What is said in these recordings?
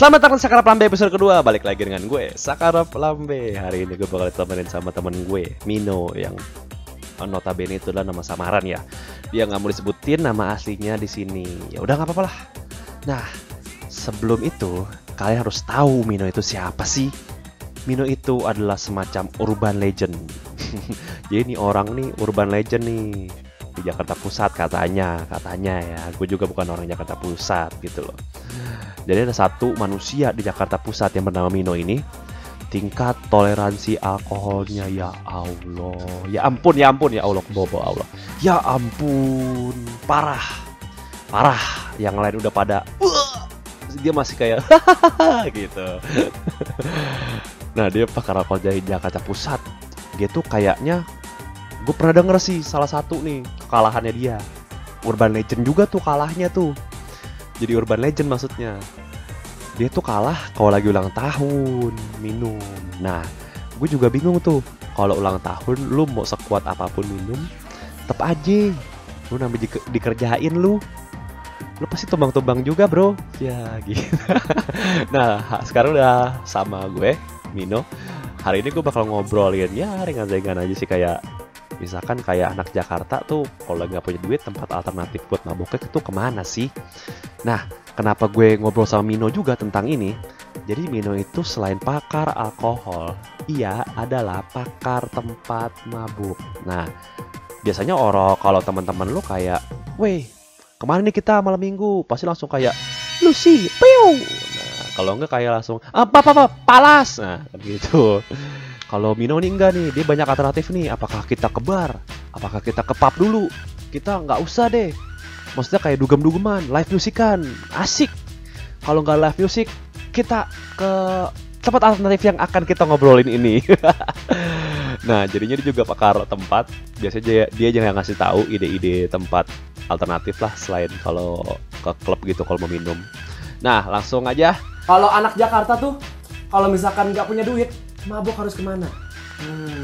Selamat datang di Sakarap Lambe episode kedua. Balik lagi dengan gue, Sakarap Lambe. Hari ini gue bakal ditemenin sama temen gue, Mino Yang notabene itu adalah nama samaran ya. Dia nggak mau disebutin nama aslinya di sini. Ya udah nggak apa-apa lah. Nah, sebelum itu Kalian harus tahu Mino itu siapa sih. Mino itu adalah semacam urban legend. Jadi ini orang nih urban legend nih di Jakarta Pusat katanya katanya ya. Gue juga bukan orang Jakarta Pusat gitu loh. Jadi ada satu manusia di Jakarta Pusat yang bernama Mino ini tingkat toleransi alkoholnya ya Allah. Ya ampun ya ampun ya Allah bobo Allah. Ya ampun parah. Parah yang lain udah pada dia masih kayak gitu. Nah dia pakar alkohol dari Jakarta Pusat. Dia tuh kayaknya gue pernah denger sih salah satu nih kekalahannya dia. Urban Legend juga tuh kalahnya tuh. Jadi Urban Legend maksudnya. Dia tuh kalah kalau lagi ulang tahun minum. Nah gue juga bingung tuh kalau ulang tahun lu mau sekuat apa pun minum tetap aja. Lu namanya di- dikerjain lu. Lu pasti tumbang-tumbang juga bro. Ya gitu. Nah sekarang udah sama gue Mino. Hari ini gue bakal ngobrolin ya ringan-ringan aja sih kayak misalkan kayak anak Jakarta tuh kalau nggak punya duit tempat alternatif buat maboknya itu ke mana sih? Nah kenapa gue ngobrol sama Mino juga tentang ini? Jadi Mino itu selain pakar alkohol ia adalah pakar tempat mabuk. Nah biasanya orang kalau teman-teman lu kayak weh ke mana nih kita malam minggu? Pasti langsung kayak lu sih piu. Nah kalau enggak kayak langsung apa apa apa palas. Nah kan gitu kalau Mino nih enggak nih dia banyak alternatif nih. Apakah kita ke bar? Apakah kita ke pub dulu? Kita nggak usah deh. Maksudnya kayak dugem-dugeman live musikan asik. Kalau nggak live music kita ke tempat alternatif yang akan kita ngobrolin ini. Nah jadinya dia juga pakar tempat. Biasanya dia, dia yang ngasih tahu ide-ide tempat alternatif lah selain kalau ke klub gitu kalau mau minum. Nah langsung aja. Kalau anak Jakarta tuh, kalau misalkan nggak punya duit, mabok harus ke mana?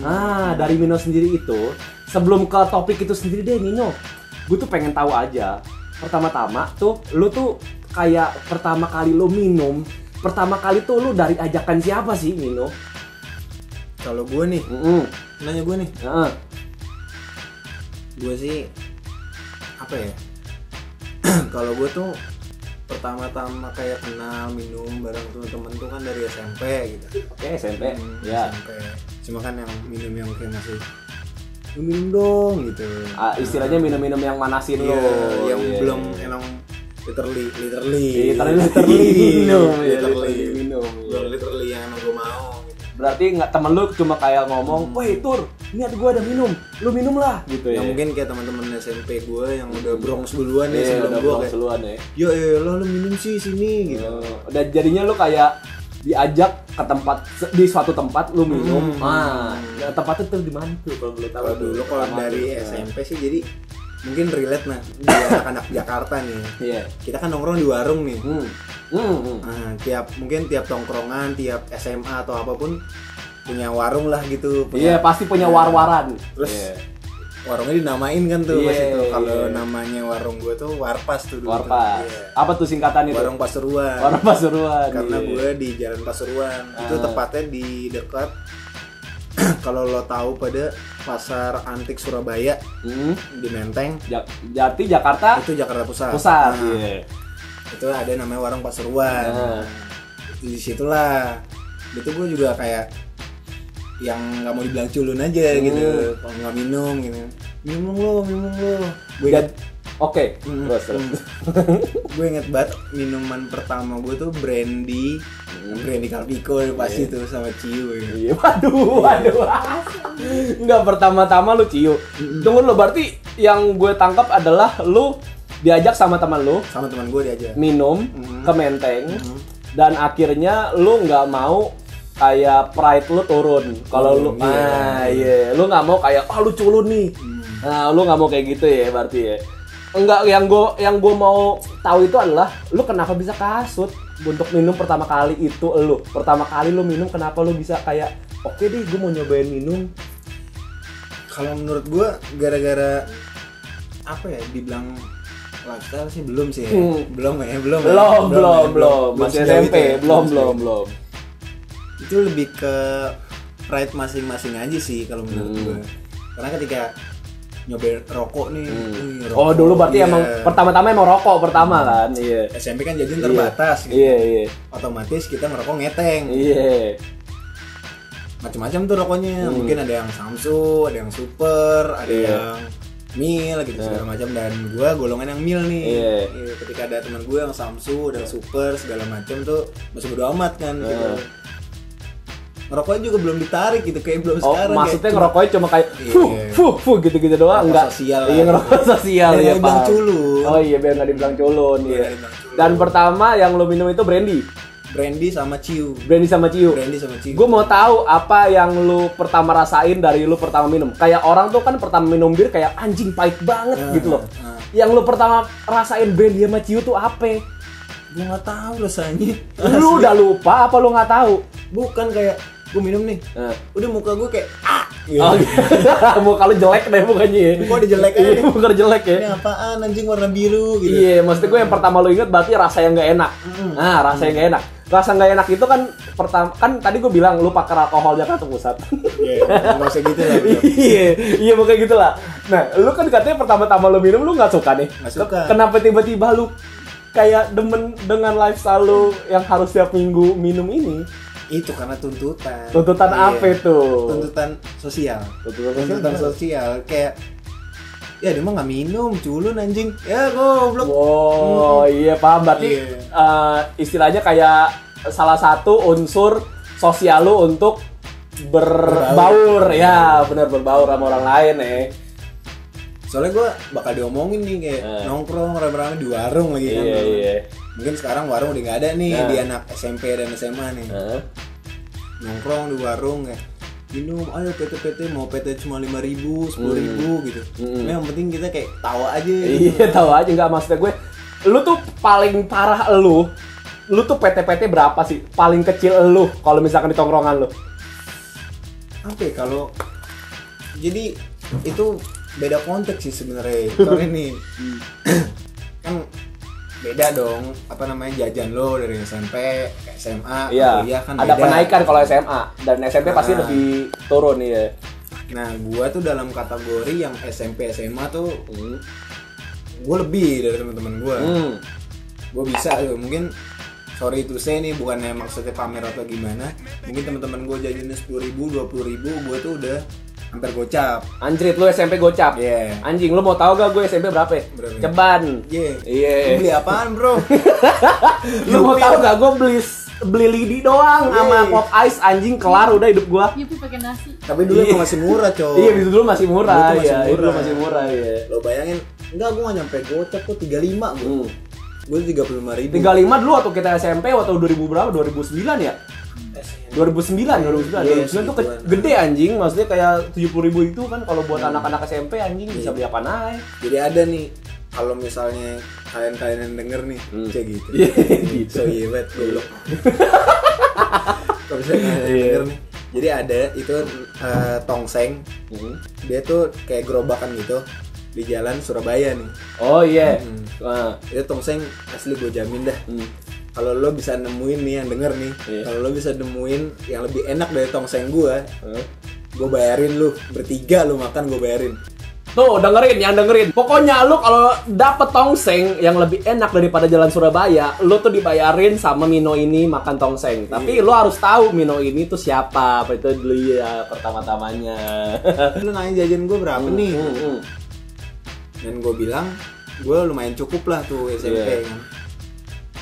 Nah, dari Mino sendiri itu, sebelum ke topik itu sendiri deh Mino, gue tuh pengen tahu aja. Pertama-tama tuh, lu tuh kayak pertama kali lu minum, pertama kali tuh lu dari ajakan siapa sih Mino? Kalau gue nih, Mm-mm. nanya gue nih, Heeh. gue sih apa ya? Kalau gue tuh pertama-tama kayak kenal minum bareng tuh temen tuh kan dari SMP gitu. Oke, SMP. Hmm, Ya. SMP. Cuma kan yang minum yang kayak masih "Lu minum dong gitu. Ah, istilahnya minum-minum yang manasin Iya, lu. yang Iya. belum emang literally, literally, Literally, literally minum, ya, literally, literally minum. iya. belum literally yang emang gue mau. Gitu. Berarti nggak temen lu cuma kayak ngomong, "Woi, Tur, niat gua ada minum. Lu minum lah." gitu ya. Yang mungkin kayak teman-teman SMP gue yang udah bronx duluan nih Iya, sebelum udah gue kayak duluan ya. yo yo lo lu minum sih sini gitu Oh, Dan jadinya lu kayak diajak ke tempat di suatu tempat lu minum. Hmm. Ah, nah, tempatnya tuh di mana tuh kalau boleh tahu? kalau dulu kalau dari. SMP sih jadi mungkin relate nah di anak-anak Jakarta nih Iya. kita kan nongkrong di warung nih Hmm. Hmm. hmm. nah, tiap mungkin tiap tongkrongan tiap SMA atau apa pun punya warung lah gitu Iya, punya pasti punya Nah, war-waran. terus Iya. warungnya dinamain kan tuh pas Iya, itu kalau iya. namanya warung gue tuh warpas tuh dulu tuh. Warpas. Iya. Apa tuh singkatan itu? warung Pasuruan Warung Pasuruan. karena iya. gue di Jalan Pasuruan itu Ah. tepatnya di dekat kalau lo tahu pada pasar antik Surabaya Hmm. di Menteng Ja- Jati Jakarta itu Jakarta Pusat. Pusat. Nah, Iya. Itu ada namanya warung Pasuruan. Nah. Di situlah. Itu gue juga kayak yang nggak mau dibilang culun aja Hmm. gitu. Kalau nggak minum gitu. Minum lo, minum lo. Gue Dan oke, Hmm. terus terus. gue inget banget minuman pertama gue tuh brandy, brandy Calpico pasti tuh sama Ciu. ya. Iya, waduh, waduh. Enggak pertama-tama lu ciu. Tunggu lu berarti yang gue tangkap adalah lu diajak sama teman lu Sama teman gue diajak. minum Mhm. ke Menteng Mhm. dan akhirnya lu nggak mau kayak pride lu turun. Kalau lu Turun, iya. ah iya, lu nggak mau kayak ah lu culun nih. Hmm. Nah, lu nggak mau kayak gitu ya berarti ya. Enggak, yang gue yang gue mau tahu itu adalah lu kenapa bisa kasut untuk minum pertama kali itu lu. Pertama kali lu minum kenapa lu bisa kayak oke deh gue mau nyobain minum. Kalau menurut gue gara-gara apa ya dibilang lifestyle sih belum sih Hmm. belum ya belum ya. Belum, belum, ya, belum. Masih SMP, ya. belum, belum, belum. Itu lebih ke pride masing-masing aja sih kalau menurut Hmm. gue karena ketika nyobain rokok nih wih, Oh, rokok, dulu berarti iya. emang pertama-tama emang rokok pertama kan? Iya. SMP kan jajan terbatas gitu. Iya, iya. otomatis kita ngerokok ngeteng Iya. macam-macam tuh rokoknya mungkin ada yang Samsu ada yang Super ada Hmm. Iya. yang Mil gitu segala macam dan gua golongan yang Mil nih Iya. Iya, ketika ada teman gue yang Samsu ada yang Super segala macam tuh masih bodo amat kan gitu Iya. Ngerokoknya juga belum ditarik gitu kayak belum Oh, sekarang maksudnya kayak ngerokoknya cuma kayak Iya. fuh, fuh, fuh gitu-gitu doang, Ngerokok enggak? sosial. Iya, ngerokok sosial ya, nggak dibilang Pak. culun. Oh iya, biar nggak dibilang culun, iya. nggak culun. Dan pertama yang lo minum itu brandy. Brandy sama Ciu Brandy sama Ciu. Brandy sama Ciu Gue mau tahu apa yang lu pertama rasain dari lu pertama minum. Kayak orang tuh kan pertama minum bir kayak anjing pahit banget Nah, gitu loh. nah. Yang lu pertama rasain brandy sama Ciu tuh apa? gue nggak tahu rasanya Lu udah lupa apa lu nggak tahu? bukan kayak gue minum nih Nah. udah muka gue kayak ah gitu. Oh, gitu. muka lu jelek deh mukanya ya. Muka udah jelek aja Iya, nih. muka lu jelek ya. ini apaan anjing warna biru gitu Iya, maksud gue yang pertama lo inget berarti rasa yang nggak enak. Nah, rasa yang nggak enak. Rasa nggak enak itu kan pertama kan tadi gue bilang lu pakai alkohol Jakarta Pusat. Iya, nggak usah gitu lah bro. iya, iya pokoknya gitu lah. Nah, lu kan katanya pertama-tama lu minum lu nggak suka nih. Nggak suka. Kenapa tiba-tiba lu kayak demen dengan lifestyle lu yang harus setiap minggu minum ini? Itu karena tuntutan Tuntutan Iya. apa itu? tuntutan sosial Tuntutan tuntutan sosial kayak ya dia mah nggak minum culun anjing ya goblok Wow, iya paham. Berarti Iya. eh, istilahnya kayak salah satu unsur sosial lu untuk berbaur, ya benar berbaur sama orang lain ya. soalnya gue bakal diomongin nih kayak Eh. nongkrong rame-rame di warung lagi kan Iya iya. Mungkin sekarang warung udah nggak ada nih Nah. di anak SMP dan SMA nih Heeh. nongkrong di warung kayak minum ayo PT PT mau PT cuma lima ribu sepuluh ribu gitu Hmm. Nah, yang penting kita kayak tawa aja gitu. Iya tahu aja nggak maksudnya gue. Lu tuh paling parah lu. Lu tuh PT-PT berapa sih? Paling kecil lu kalau misalkan di tongkrongan lu. apa ya, kalau jadi itu beda konteks sih sebenarnya soalnya nih kan beda dong apa namanya jajan lo dari SMP ke SMA Iya. kuliah kan Ada beda. penaikan kalau SMA dan SMP pasti Ah. lebih turun ya. nah gua tuh dalam kategori yang SMP SMA tuh Hmm. gua lebih dari teman-teman gua Hmm. gue bisa tuh mungkin sorry itu saya nih bukannya maksudnya pamer atau gimana mungkin teman-teman gue jajannya sepuluh ribu dua puluh ribu gue tuh udah hampir gocap Anjrit lu SMP gocap. Iya. Anjing lu mau tahu gak gue SMP berapa? ya? Berapa? Ceban. Iya. Iya. Lu beli apaan bro Lu mau tahu gak gue beli beli lidi doang Iya. sama pop ice anjing kelar udah hidup gua. Yupi pakai nasi. tapi dulu Iya. emang masih murah cow Iya, itu dulu masih murah Dulu tuh masih ya. Itu dulu murah. masih murah ya. lo bayangin enggak gue gak nyampe gocap kok 35 gue Hmm. gue tiga puluh lima ribu 35 dulu waktu kita SMP waktu 2000 berapa? 2009 ya? 2009, 2009, Iya, 2009 tuh gede anjing, maksudnya kayak 70 ribu itu kan kalau buat anak-anak SMP anjing bisa Iya. beli apa naik. jadi ada nih kalau misalnya kalian-kalian yang denger nih Hmm. kayak gitu Iya, gitu. so iya banget goblok kalau misalnya kalian Iya. denger nih jadi ada itu eh, tongseng Hmm. dia tuh kayak gerobakan gitu di jalan Surabaya nih Oh iya. Hmm. Nah, itu tongseng asli gue jamin dah hmm. Kalau lo bisa nemuin nih yang denger nih Iya. kalau lo bisa nemuin yang lebih enak dari tongseng gue Hah? gue bayarin lu bertiga lu makan gue bayarin Tuh dengerin yang dengerin. Pokoknya lu kalau dapet tongseng yang lebih enak daripada jalan Surabaya, lu tuh dibayarin sama Mino ini makan tongseng. Tapi lu harus tahu Mino ini tuh siapa. Apa itu dulu ya pertama-tamanya. lu nanya jajan gue berapa nih Hmm, hmm. dan gue bilang gue lumayan cukup lah tuh SMP Iya. kan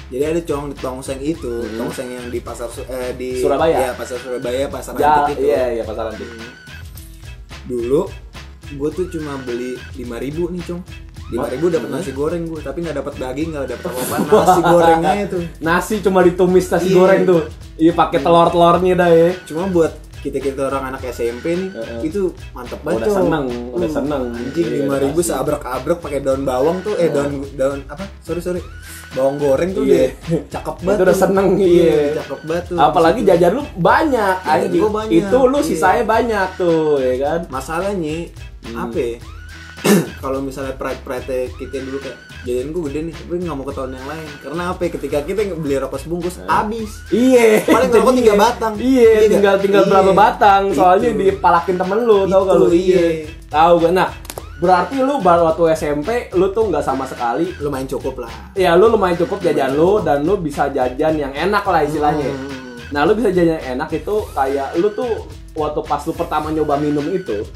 jadi ada cong di tongseng itu tongseng yang di pasar eh, di Hmm. Surabaya. ya pasar Surabaya pasar Ja, Antik itu iya iya pasaran tuh. dulu gue tuh cuma beli 5000 ribu nih cong lima ribu dapat Hmm. nasi goreng gue tapi nggak dapat daging nggak dapat apa nasi gorengnya itu Nasi cuma ditumis nasi Iya. goreng tuh. Iya pakai telur-telurnya dah ya. cuma buat kita kita orang anak SMP nih Heeh. itu mantep banget Udah seneng, udah Uh, seneng. anjing Iya, lima ribu nasi. seabrek abrek pakai daun bawang tuh eh daun daun apa sorry sorry bawang goreng tuh Iya. deh cakep banget Itu udah seneng, iya. cakep banget tuh Apalagi jajan lu banyak Jajan anjing. banyak, Itu lu iya. sisanya banyak tuh, ya kan? masalahnya Hmm. apa ya? kalau misalnya pride pride kita dulu kayak jajan gue gede nih tapi nggak mau ketahuan yang lain karena apa ya, ketika kita beli rokok sebungkus habis Iya. Paling dia. tiga batang. Iya, Iya tinggal tinggal Iya. berapa batang. Soalnya Itu. dipalakin temen lu, tau gak lu? iya. Tahu gue. Nah, berarti lu baru waktu SMP lu tuh nggak sama sekali. lumayan cukup lah Ya lu lumayan cukup jajan lu dan lu bisa jajan yang enak lah istilahnya. Hmm. Nah, lu bisa jajan yang enak itu kayak lu tuh waktu pas lu pertama nyoba minum itu,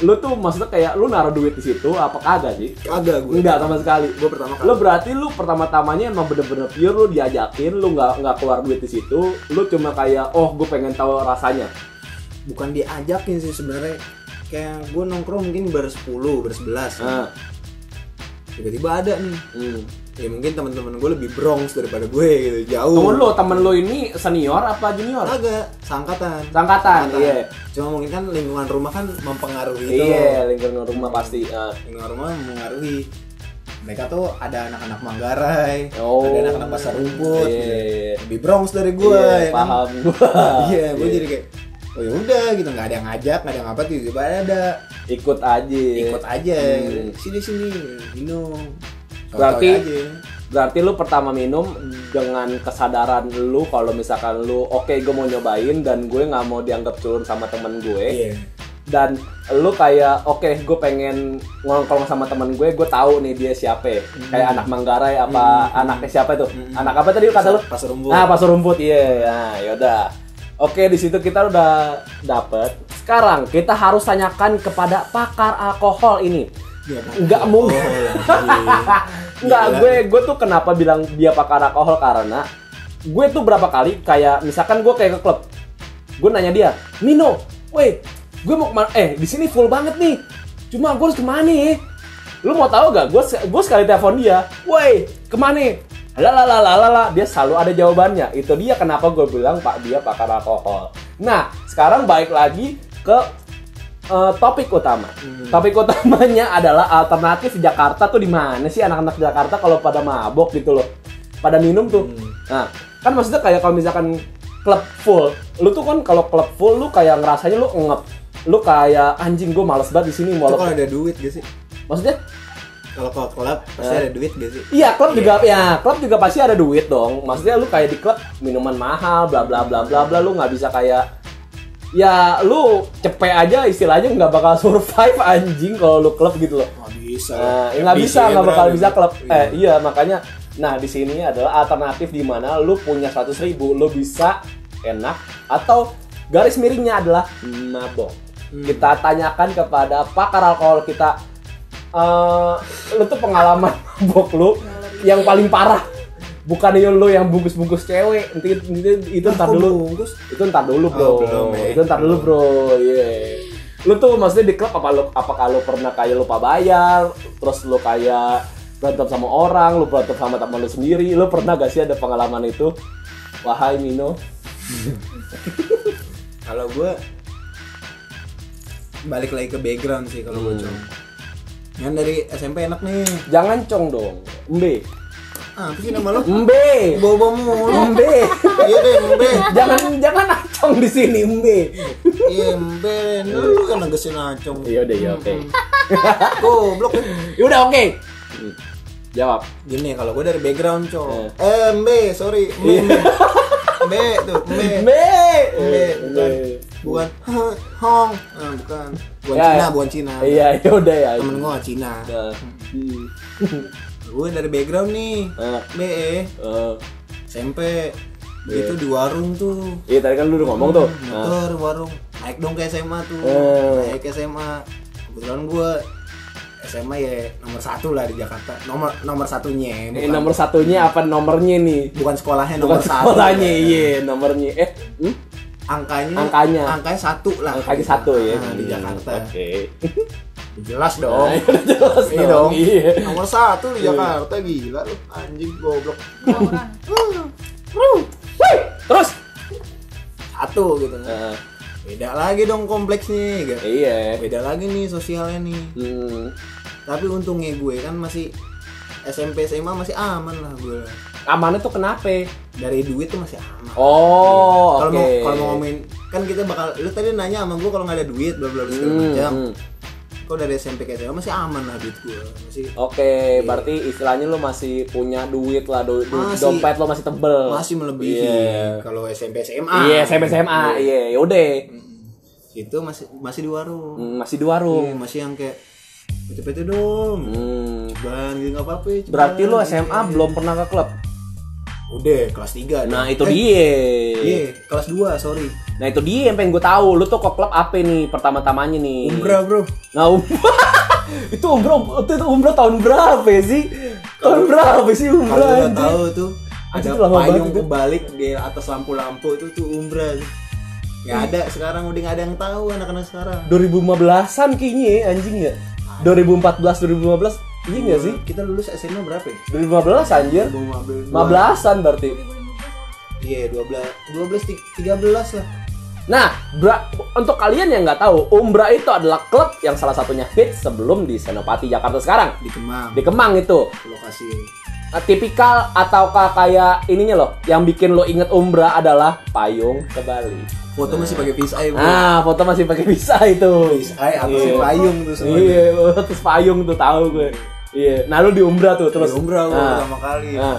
lu tuh maksudnya kayak lu naruh duit di situ apa kagak sih? kagak gue Enggak sama sekali. gue pertama kali Lu berarti lu pertama-tamanya emang bener-bener pure lu diajakin, lu nggak nggak keluar duit di situ, lu cuma kayak oh gue pengen tahu rasanya. bukan diajakin sih sebenarnya kayak gue nongkrong mungkin ber 10 ber 11 Nah, tiba-tiba ada nih hmm. Ya mungkin teman-teman gue lebih bronx daripada gue gitu jauh Temen lu, temen lu ini senior apa junior? kagak sangkatan Sangkatan, iya. cuma mungkin kan lingkungan rumah kan mempengaruhi itu Iya, lingkungan rumah pasti. ah. lingkungan rumah mempengaruhi mereka tuh ada anak-anak Manggarai, Oh. ada anak-anak pasar rumput, Iya, gitu. iya. lebih Bronx dari gue, Iya, ya kan? paham gua. Iya, gue jadi kayak, oh ya udah gitu, nggak ada yang ngajak, nggak ada yang apa, tiba-tiba ada, ikut aja. ikut aja, Hmm. sini sini, minum. Berarti-. Berarti lu pertama minum dengan kesadaran lu kalau misalkan lu oke gue mau nyobain dan gue nggak mau dianggap culun sama temen gue. Iya. dan lu kayak oke gue pengen ngongkrong sama temen gue gue tahu nih dia siapa. Kayak anak Manggarai apa anaknya siapa tuh anak apa tadi kata lu? Pasar rumput. nah pasar rumput iya. Nah, yaudah oke di situ kita udah dapet. Sekarang kita harus tanyakan kepada pakar alkohol ini Iya, nggak mungkin Oh, iya. Nggak, Gila. gue gue tuh kenapa bilang dia pakar alkohol karena gue tuh berapa kali kayak misalkan gue kayak ke klub, gue nanya dia, Mino, weh, gue mau ke mana? Eh, di sini full banget nih. Cuma gue harus ke mana ya? Lu mau tahu gak? Gue gue sekali telepon dia, weh, ke mana? Lalalala, dia selalu ada jawabannya. Itu dia kenapa gue bilang pak dia pakar alkohol. Nah, sekarang balik lagi ke eh, topik utama. Topik utamanya adalah alternatif Jakarta tuh di mana sih anak-anak Jakarta kalau pada mabok gitu loh. Pada minum tuh. Nah, kan maksudnya kayak kalau misalkan klub full, lu tuh kan kalau klub full lu kayak ngerasanya lu ngep lu kayak anjing gue males banget di sini Itu kalau ada duit gak sih? maksudnya Kalau ke klub pasti Eh. ada duit gak sih? Iya, klub juga ya, klub juga pasti ada duit dong. Maksudnya lu kayak di klub minuman mahal, bla bla bla bla bla, lu nggak bisa kayak ya lu cepet aja istilahnya nggak bakal survive anjing kalau lu klub gitu loh. Nggak bisa. Ya nggak bisa, nggak bakal bisa klub. Iya. Eh iya makanya, nah di sini adalah alternatif di mana lu punya 100 ribu, lu bisa enak atau garis miringnya adalah mabok. Hmm. Kita tanyakan kepada pakar alkohol kita, eh lu tuh pengalaman mabok lu yang paling parah. Bukan lu yang bungkus-bungkus cewek, nanti itu, itu Ah, ntar dulu. bungkus? Itu ntar dulu bro. Oh, belum, ya. Itu ntar dulu bro. Iya. Lu tuh maksudnya di klub apa lu apa kalau pernah kayak lupa bayar, terus lu kayak berantem sama orang, lu berantem sama teman lu sendiri, lu pernah gak sih ada pengalaman itu? Wahai Mino. Kalau gue balik lagi ke background sih kalau gue Hmm. cong. Yang dari SMP enak nih. Jangan cong dong. Mbe. Ah, sih nama lo? Mbe. Bobo mulu. Mbe. Iya deh, Mbe. jangan jangan acong di sini, Mbe. Iya, Mbe. Lu kan negesin acong. Iya udah ya oke. Goblok. Ya udah oke. Hmm. Jawab. Gini kalau gue dari background cong. Eh. Eh, Mbe, sorry. Mbe, Iya. Mbe. Mbe tuh, Mbe. Mbe. Mbe, bukan. Hong. Ah, bukan. Bukan Ya, Cina, ya. bukan Cina. Iya, ya udah ya. Temen gue Cina. Hmm. Gue dari background nih. Ah. Be, Eh, SMP. Begitu di warung tuh. Iya tadi kan lu udah ngomong tuh. Hmm, Nah. motor warung naik dong ke SMA tuh Eh. naik ke SMA kebetulan gue SMA ya nomor satu lah di Jakarta nomor nomor satunya Ini bukan, nomor satunya apa nomornya nih? bukan sekolahnya Bukan nomor satu sekolahnya, iya nomornya. Eh, hmm? angkanya Angkanya. angkanya satu lah Angkanya satu ya Nah, di Jakarta Oke. jelas Nah, dong ya udah jelas Iya dong. dong. Iya. nomor satu di Jakarta gila lu anjing goblok Terus? satu gitu Nah, beda lagi dong kompleksnya gitu. iya. beda lagi nih sosialnya nih Hmm. tapi untungnya gue kan masih SMP SMA masih aman lah gue Amannya tuh kenapa? dari duit tuh masih aman Oh, kalau oke. mau kalau mau ngomongin kan kita bakal lu tadi nanya sama gue kalau nggak ada duit bla bla bla segala Hmm, macam hmm. Kok dari SMP ke SMA masih aman lah duit gue masih Oke, berarti istilahnya lu masih punya duit lah, du- du- Masih. dompet lo masih tebel. masih melebihi Iya. kalau SMP SMA Iya, SMP SMA, iya, yaudah. itu masih masih di warung Hmm, masih di warung. Iya, masih yang kayak PT-PT dong Hmm. Bang, gitu apa-apa ya, Berarti lu SMA belum pernah ke klub. Udah kelas 3 Nah, itu dia. iya kelas 2 sorry Nah, itu dia yang pengen gue tahu. Lu tuh ke klub apa nih pertama-tamanya nih? umrah bro Nah, um- itu umroh itu, itu umroh tahun berapa sih? Tahun berapa sih kalau umroh? udah anjing? tahu tuh ada payung kebalik di atas lampu-lampu itu tuh umrah nggak ada sekarang udah nggak ada yang tahu anak-anak sekarang 2015-an kayaknya ya, anjing ya. 2014 2015 iya nggak sih? kita lulus SMA berapa ya 2015 anjir. 2015 15-an berarti. iya 12 12 13 lah Nah, bra- untuk kalian yang nggak tahu, Umbra itu adalah klub yang salah satunya hits sebelum di Senopati Jakarta sekarang. di Kemang Di Kemang itu. lokasi Eh, tipikal ataukah kayak ininya loh, yang bikin lo inget Umbra adalah payung kebalik. Foto masih pakai fish eye bro Ah, foto masih pakai bisa itu. fish eye atasnya Iya. payung tuh semuanya Iya, terus payung tuh tahu gue. Iya, nah lu di Umbra tuh terus. Di umrah gua Nah, pertama kali nah.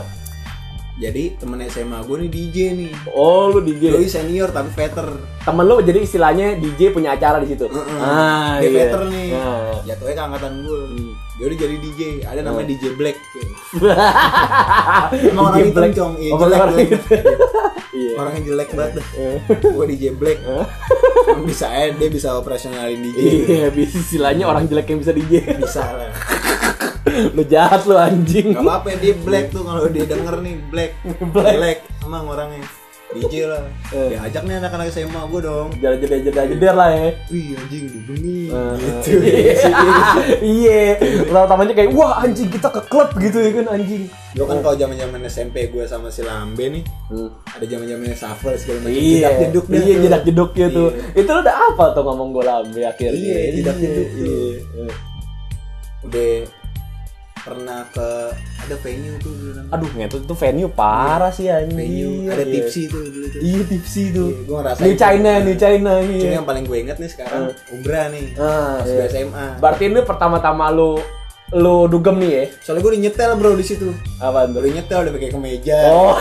jadi temen SMA gue nih DJ nih Oh, lu DJ. Doi senior tapi veter Temen lu jadi istilahnya DJ punya acara di situ. Heeh. Ah, dia iya. veter nih Nah. jatuhnya ke angkatan gue Hmm. Dia udah jadi DJ ada namanya DJ Black. Emang orang DJ Black. cong iya Oh, jelek orang jelek. Iya. orang yang jelek banget. Gue DJ Black. Emang bisa aja dia bisa operasionalin DJ Iya, bisa. Istilahnya orang jelek yang bisa DJ. bisa lah. Lu jahat lu anjing. Gak apa-apa dia black tuh kalau dia denger nih black. Black. Black. Emang orangnya DJ lah Eh. Diajak nih anak-anak SMA gue dong Jeder jeder jeder jeder lah ya. Wih anjing duduk nih Eh, Gitu Iya. Pertamanya kayak wah anjing kita ke klub gitu ya kan anjing. Gue kan kalau zaman zaman SMP gue sama si Lambe nih Hmm. Ada zaman zamannya shuffle segala macam Iya, jedak jeduk dah iya jedak jeduknya tuh. Iya. Itu lu udah apa tuh ngomong gue lambe akhirnya? Iya, jedak jeduk tuh. Iya. Udah pernah ke ada venue tuh dulu namanya. Aduh, ngetut itu venue parah sih anjing. venue ada Iya. tipsy tuh dulu tuh Iya, tipsy tuh. Iya, gua ngerasain New China. New China Cuma iya. yang paling gue inget nih sekarang Umbra nih Ah, pas iya. gue SMA Berarti ini pertama-tama lu lu dugem nih ya? soalnya gue nyetel bro di situ Gue tuh? udah nyetel udah pakai kemeja Oh,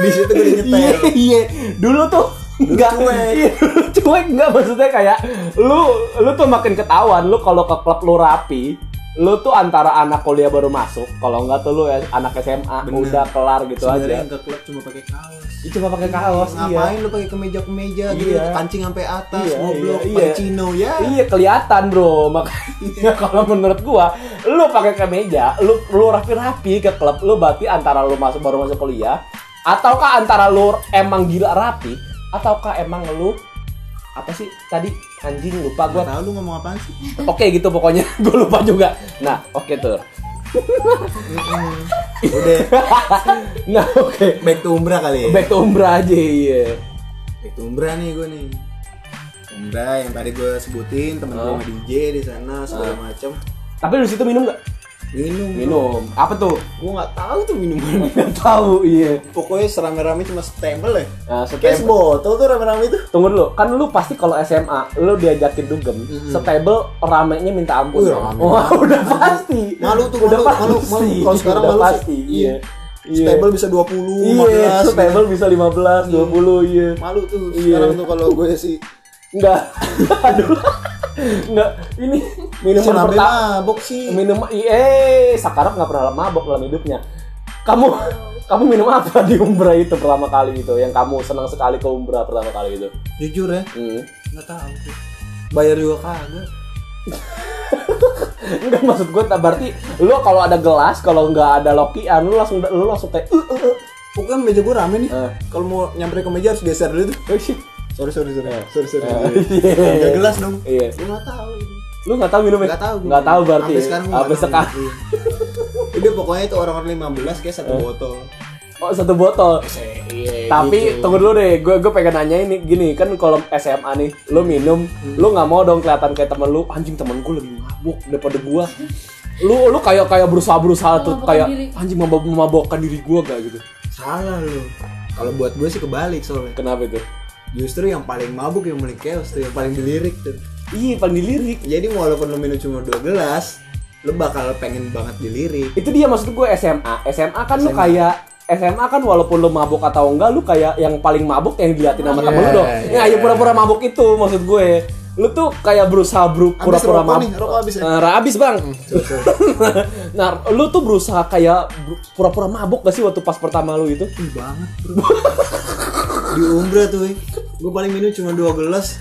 di situ gue iya, nyetel iya. Dulu tuh enggak cuek. Iya, cuek enggak maksudnya kayak lu lu tuh makin ketahuan lu kalau ke klub lu rapi lu tuh antara anak kuliah baru masuk kalau enggak tuh lu ya anak SMA Bener. udah kelar gitu sebenarnya aja yang ke klub cuma pakai kaos Itu cuma pakai kaos iya ngapain lu pakai kemeja kemeja gitu Iya. kancing sampai atas Iya, ngoblok iya, pakai iya. chino ya Iya kelihatan bro makanya kalau menurut gua lu pakai kemeja lu lu rapi-rapi ke klub lu berarti antara lu masuk baru masuk kuliah ataukah antara lu emang gila rapi ataukah emang lu apa sih tadi anjing lupa gua. Tahu lu ngomong apaan sih. Oke gitu pokoknya. Gua lupa juga. Nah oke tuh. Udah. Nah oke. Back to umrah kali ya? Back to umrah aja iya. Back to umrah nih gue nih. Umrah yang tadi gue sebutin temen gue Oh. sama DJ di sana segala macam tapi lu situ minum nggak minum minum apa tuh gue nggak tahu tuh minuman nggak tahu iya pokoknya serame-rame cuma stempel ya nah, kayak setem- sebotol tuh rame-rame tuh Tunggu dulu, kan lu pasti kalau SMA lu diajakin dugem, setable ramenya minta ampun. Dong. rame Wah, udah pasti. malu tuh udah malu pasti. malu malu kalau sekarang udah malu pasti. Iya. Iya. stable bisa 20 Iya, 15 stable bisa 15, 20, iya. malu tuh Iya. sekarang tuh kalau gue sih Enggak. Aduh. Enggak, ini minuman pertama. mabok sih Minum eh Sakarap nggak pernah mabok dalam hidupnya. Kamu kamu minum apa di Umbra itu pertama kali itu yang kamu senang sekali ke Umbra pertama kali itu? jujur ya Hmm. nggak tahu sih bayar juga kagak Enggak maksud gue berarti lu kalau ada gelas kalau nggak ada lokian lu langsung lu langsung kayak uh, uh, uh. pokoknya meja gue rame nih Eh. kalau mau nyamperin ke meja harus geser dulu tuh Oh, shit. sorry sorry sorry sorry sorry Iya. Nggak gelas dong Iya. gue nggak tahu ini Lu nggak tahu minumnya? nggak tahu gue. Nggak tahu berarti. sampai ya? sekarang gue Sampai tahu. sekarang. Iya. udah pokoknya itu orang-orang 15 kayak satu botol Oh satu botol. iya Tapi tunggu dulu deh, gue gue pengen nanya ini gini kan kalau SMA nih, lu minum, Hmm. lu nggak mau dong kelihatan kayak temen lu, anjing temen gue lebih mabuk daripada gua. Lu lu kayak kayak berusaha berusaha tuh kayak diri. anjing mabok memabokkan diri gua gak gitu. salah lu kalau buat gue sih kebalik soalnya Kenapa itu? justru yang paling mabuk yang paling chaos tuh yang paling dilirik tuh Iya, paling dilirik. Jadi walaupun lu minum cuma dua gelas, lu bakal pengen banget dilirik. Itu dia maksud gue SMA. SMA kan lu SMA. kayak SMA kan walaupun lu mabuk atau enggak lu kayak yang paling mabuk yang diliatin sama temen lu dong. iya, Ya, ayo pura-pura mabuk itu maksud gue. Lu tuh kayak berusaha pura-pura mabuk. nih, rokok habis ya? Eh, habis, Bang. nah, lu tuh berusaha kayak pura-pura mabuk gak sih waktu pas pertama lu itu? Ih banget bro. Di Umbra tuh, gue paling minum cuma dua gelas.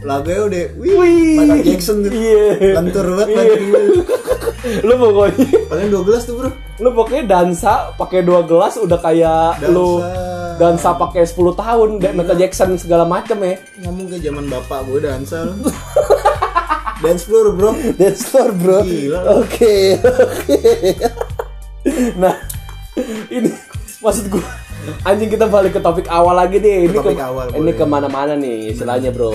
Laganya udah, wih, Wih. Michael Jackson tuh. Iya. Lentur banget Iya. badan gue. lu pokoknya Paling dua gelas tuh bro. lu pokoknya dansa pakai dua gelas udah kayak Dansa. lu dansa pakai 10 tahun deh Michael Jackson segala macem ya Ngomong ke zaman bapak gue dansa. Dance floor bro. That's floor bro. Oke oke Nah Ini Maksud gue Anjing kita balik ke topik awal lagi nih Ini topik awal, Ini boleh. ke mana-mana nih istilahnya bro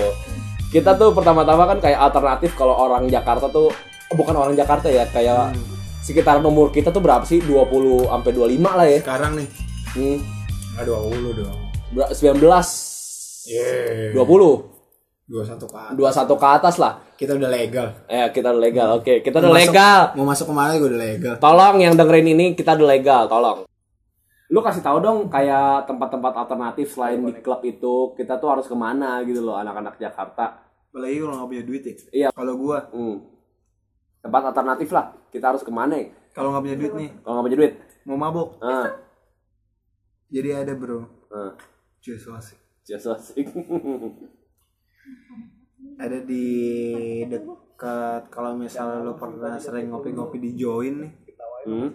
Kita tuh pertama-tama kan kayak alternatif kalau orang Jakarta tuh Bukan orang Jakarta ya Kayak Hmm. Sekitaran umur kita tuh berapa sih 20 sampai 25 lah ya Sekarang nih. hmm. Aduh, lu dong. Ber- 19 Yeah. 20 Dua satu kan. 21 ke atas lah Kita udah legal. Eh kita udah legal Oke kita udah Mau masuk- legal Mau masuk ke mana gue udah legal. Tolong yang dengerin ini kita udah legal, tolong. Lu kasih tahu dong kayak tempat-tempat alternatif selain di klub itu kita tuh harus ke mana gitu loh anak-anak Jakarta. Apalagi kalau nggak punya duit ya. Iya. Kalau gua, Hmm. Tempat alternatif lah. Kita harus ke mana? ya? kalau nggak punya duit nih, Kalau nggak punya duit. mau mabok. Ah. Jadi ada bro. Ah. Asik. Just asik. Ada di dekat kalau misalnya lo pernah sering ngopi-ngopi di join nih. hmm.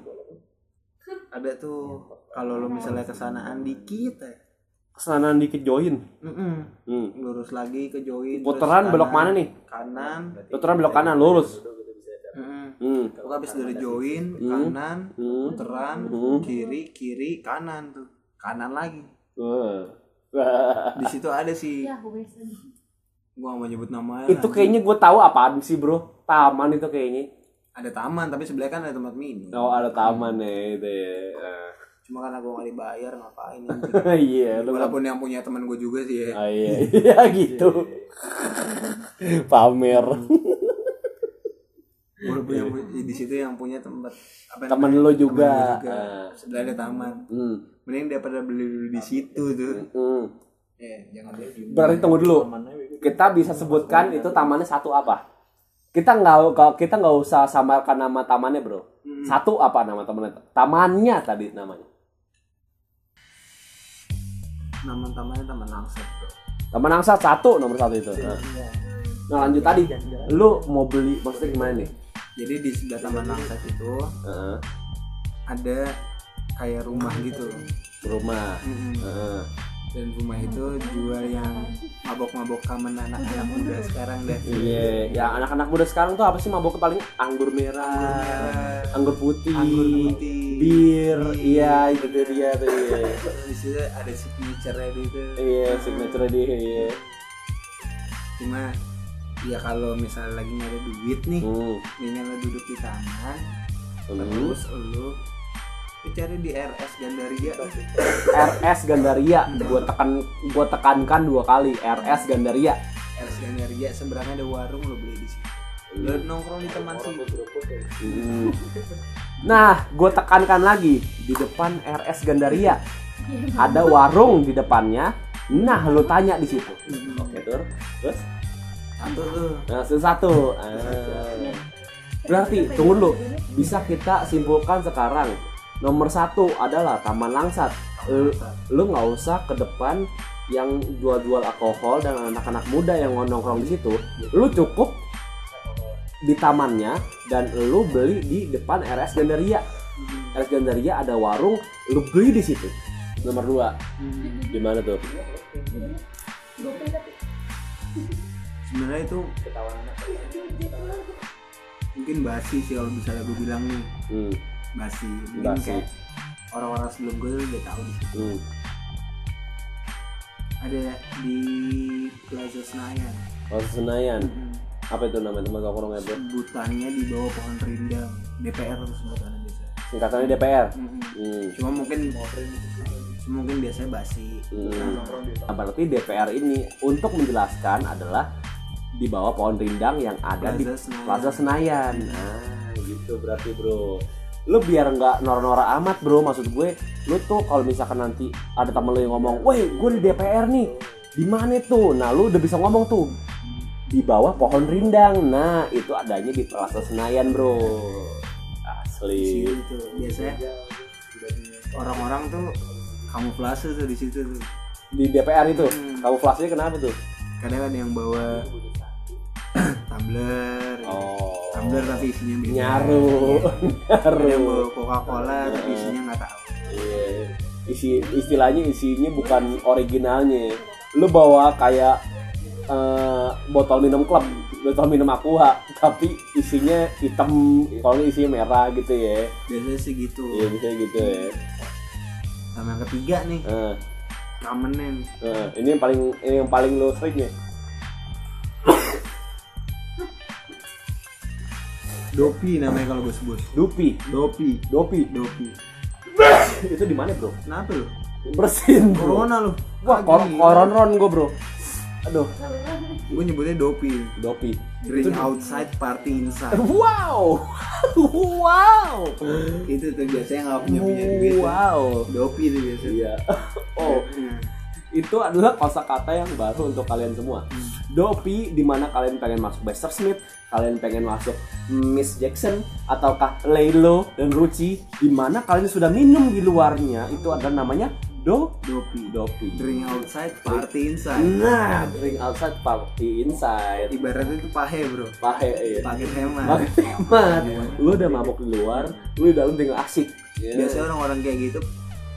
Ada tuh kalau lo misalnya kesanaan dikit ya. Kesanaan dikit join. Mm-mm. Hmm. Lurus lagi ke join. Puteran belok mana nih? Kanan. Puteran belok kanan lurus. Hmm. Pokoknya habis dari join, Hmm. kanan, Hmm. puteran, Hmm. kiri, kiri, kanan tuh. Kanan lagi. Wah. Di situ ada sih. Ya. Gua gak mau nyebut namanya. itu anjing. kayaknya gue tahu apaan sih bro. Taman itu kayaknya. ada taman tapi sebelah kan ada tempat minum. Oh ada taman ya itu ya. Ah. Cuma karena gua gak dibayar ngapain. Iya, lu Walaupun yang punya teman gue juga sih ya. Ah, iya, iya gitu. Pamer. Walaupun yang punya- di situ yang punya tempat apa Temen namanya? lu juga. Temen juga. Ah. Sebelah ada taman. Hmm. Mending daripada beli dulu di situ tuh. Hmm. Eh, jangan Berarti tunggu dulu. Kita bisa sebutkan itu tamannya satu apa? Kita nggak kalau kita nggak usah samarkan nama tamannya bro. Satu apa nama tamannya? Tamannya tadi namanya. Taman-tamannya taman langsat. Taman Angsa satu nomor satu itu. Nah, nah lanjut tadi. Lu mau beli maksudnya gimana nih? Jadi di sebelah taman langsat itu ada kayak rumah gitu. rumah. Dan rumah itu jual yang mabok-mabok kamen anak-anak muda sekarang deh. Iya, ya anak-anak muda sekarang tuh apa sih maboknya paling anggur merah, anggur putih, Anggur putih, bir, iya itu tuh dia tuh iya. di situ ada signature gitu Iya, signature dia. Iya. cuma ya kalau misalnya lagi nggak ada duit nih Hmm. mendingan lo duduk di taman Hmm. terus lo lo cari di RS Gandaria RS Gandaria, gua tekan gua tekankan dua kali RS Gandaria. RS Gandaria seberangnya ada warung lo beli di situ lo nongkrong di teman situ Hmm. Nah, gue tekankan lagi di depan RS Gandaria ada warung di depannya. Nah, lu tanya di situ. Oke, tur. Terus? satu tuh Nah, satu. Ah. Berarti tunggu dulu. Bisa kita simpulkan sekarang. Nomor satu adalah Taman Langsat. Lu- Lu nggak usah ke depan yang jual-jual alkohol dan anak-anak muda yang nongkrong di situ. Lu cukup di tamannya dan lu beli di depan RS Gandaria. RS Gandaria ada warung, lu beli di situ. Nomor dua, gimana tuh? sebenarnya itu mungkin basi sih kalau misalnya gue bilang nih Hmm, basi mungkin Basi. kayak orang-orang sebelum gue udah tahu di situ hmm. ada di Plaza Senayan Oh, Senayan. Apa itu namanya tempat nongkrongnya bro? sebutannya di bawah pohon rindang DPR tuh sebutannya biasa Singkatannya DPR. Mm-mm. Hmm. cuma mungkin mungkin biasanya basi Hmm. Nah, berarti DPR ini untuk menjelaskan adalah di bawah pohon rindang yang ada di Plaza Senayan. Plaza Senayan. Nah, gitu berarti bro. Lu biar nggak nora-nora amat bro, maksud gue, lu tuh kalau misalkan nanti ada temen lu yang ngomong, weh gue di DPR nih, di mana tuh? Nah lu udah bisa ngomong tuh di bawah pohon rindang. Nah itu adanya di Plaza Senayan bro. Asli. Tuh biasanya orang-orang tuh kamuflase tuh di situ tuh. Di DPR itu, Hmm. kamu flashnya kenapa tuh? Kadang ada yang bawa tumbler, Oh. Tumbler tapi isinya beda. Nyaru, Ada yang nyaru. bawa Coca-Cola tapi isinya nggak tahu. Iya. Isi istilahnya isinya bukan originalnya. Lu bawa kayak eh, botol minum klub, botol minum aqua, tapi isinya hitam, kalau isinya merah gitu ya. Biasanya sih gitu. Iya bisa gitu ya. Sama yang ketiga nih, Eh, ramennya. eh, ini yang paling ini yang paling lo sering ya. Dopi namanya kalau gue sebut. Dupi, Dopi, dopi. Dopi. Itu di mana bro? Kenapa lu? Bersin bro. Corona lu. Wah, kor koron gue bro. Aduh, Gue nyebutnya Dopi. dopi. Drink outside, party inside. Wow, wow, itu tuh biasanya nggak punya punya duit. wow. Dopi tuh biasanya. Iya. Oh, Nah, itu adalah kosakata yang baru untuk kalian semua. Dopi di mana kalian pengen masuk Buster Smith, kalian pengen masuk Miss Jackson ataukah Laylo dan Ruci di mana kalian sudah minum di luarnya itu adalah namanya do Dopi. dopi. Drink outside, party inside. Nah, drink outside party inside. Ibaratnya itu pahe bro. Pahe iya. Paket hemat. Pakai hemat. Lu udah mabok di luar, lu di dalam tinggal asik. Ya. Biasanya orang-orang kayak gitu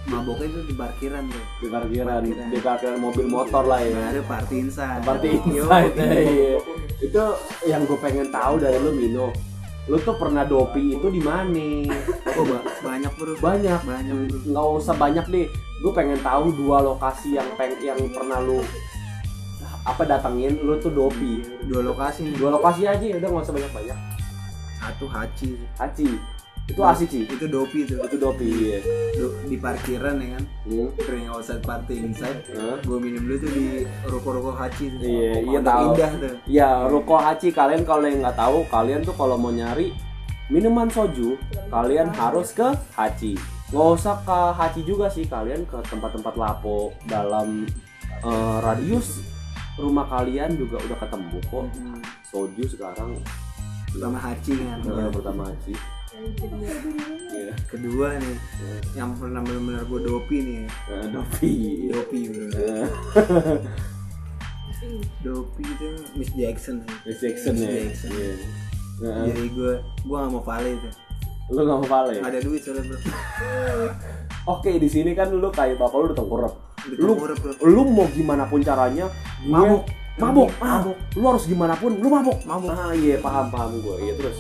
maboknya itu di parkiran tuh. di parkiran, Parkiran. di parkiran mobil motor lah Nah, ya. ada party inside. Party inside. iya. Itu yang gue pengen tahu dari lu Mino. Lu tuh pernah dopi itu di mana? Oh, ba- banyak bro. Banyak. Banyak bro. Nggak usah banyak deh. Gue pengen tahu dua lokasi yang peng yang pernah lu apa datengin lu tuh dopi. Dua lokasi. Dua lokasi aja udah nggak usah banyak banyak. Satu Haci. Haci. Itu asik sih. Itu Dopi tuh. Itu dopi. Iya. Do- di parkiran ya kan. Hmm. Drink outside, party inside. Hah? Gue minum dulu tuh di ruko-ruko Haci tuh. Iya, iya tahu. Indah tuh. Ya, Ruko Hachi kalian kalau yang nggak tahu, kalian tuh kalau mau nyari minuman soju, kalian harus ke Hachi. Nggak usah ke Hachi juga sih, kalian ke tempat-tempat lapo dalam eh, radius rumah kalian juga udah ketemu kok. Hmm. Soju sekarang Pertama Haci kan. eh, pertama Hachi. Iya, Kedua nih, yang pernah benar-benar gue dopi nih. Dovi. Dopi bro. Eh, Dopi itu Miss Jackson. sih. Miss Jackson Miss ya. Jackson. Iya. Eh, Jadi gue, gue gak mau vale itu. lu nggak mau vale? Gak ada duit soalnya bro. Oke, di sini kan lu kayak bapak lu udah tengkurap. Lu lu mau gimana pun caranya gue- Mabuk. mabuk ah, Mabuk. lu harus gimana pun lu mabuk Mabuk. ah iya paham paham gue iya terus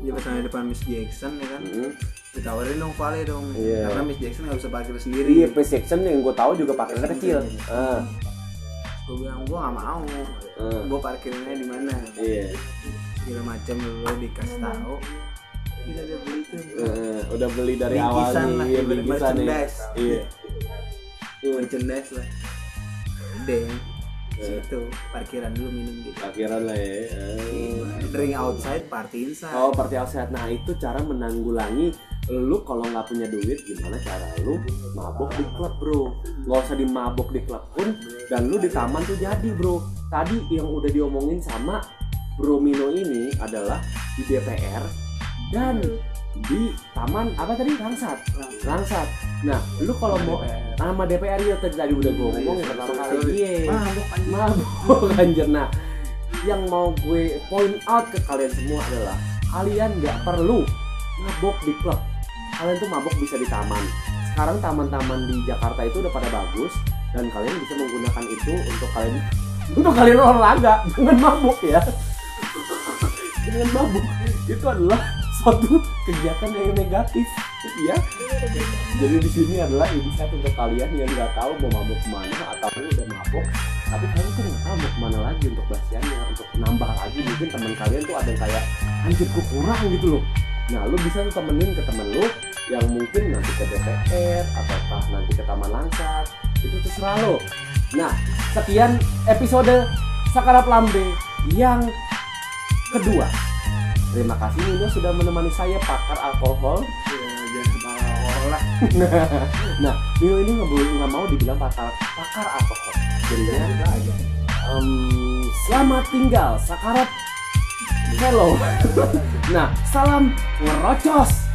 Dia pas di depan Miss Jackson ya kan. Hmm. Ditawarin dong vale dong. Iya. Karena Miss Jackson gak bisa parkir sendiri. iya P section yang gue tahu juga parkirnya kecil ah Gue bilang gue gak mau. ah, Gue parkirnya di mana? iya Segala macam dulu dikasih tahu. Kita udah beli tuh. Eh, udah beli dari Bingkisan awalnya lah, iya bingkisan merchandise. iya Hmm, Merchandise lah. Udah. Iya. Situ parkiran dulu minum gitu. parkiran lah ya. Drink outside, party inside. Oh, party outside. Nah, itu cara menanggulangi lu kalau nggak punya duit gimana cara lu mabok di klub bro nggak usah dimabok di klub pun dan lu di taman tuh jadi bro tadi yang udah diomongin sama bro Mino ini adalah di DPR dan di taman apa tadi? Langsat Langsat nah lu kalau mau nama DPR ya tadi tadi udah gue ngomong yang pertama kali. iya. Mabuk anjir. Nah yang mau gue point out ke kalian semua adalah kalian nggak perlu mabok di klub. Kalian tuh mabok bisa di taman. Sekarang taman-taman di Jakarta itu udah pada bagus dan kalian bisa menggunakan itu untuk kalian untuk kalian olahraga. Dengan mabuk ya. Dengan mabuk. Itu adalah suatu kegiatan yang negatif. Ya jadi di sini adalah insight untuk kalian yang nggak tahu mau mabuk ke mana atau udah mabuk tapi kalian tuh nggak tahu mau ke mana lagi untuk basiannya untuk nambah lagi. Mungkin teman kalian tuh ada yang kayak anjir kurang gitu loh. Nah lu bisa tuh temenin ke temen lu yang mungkin nanti ke DPR ataukah nanti ke Taman Langsat itu terserah lo nah sekian episode Sakarap Lambe yang kedua. Terima kasih Nino sudah menemani saya pakar alkohol. Ya, lah. Nah, Nino ini nggak boleh nggak mau dibilang pakar pakar alkohol. Jadinya Udah aja. em, selamat tinggal Sakarat Hello. nah, salam ngerocos.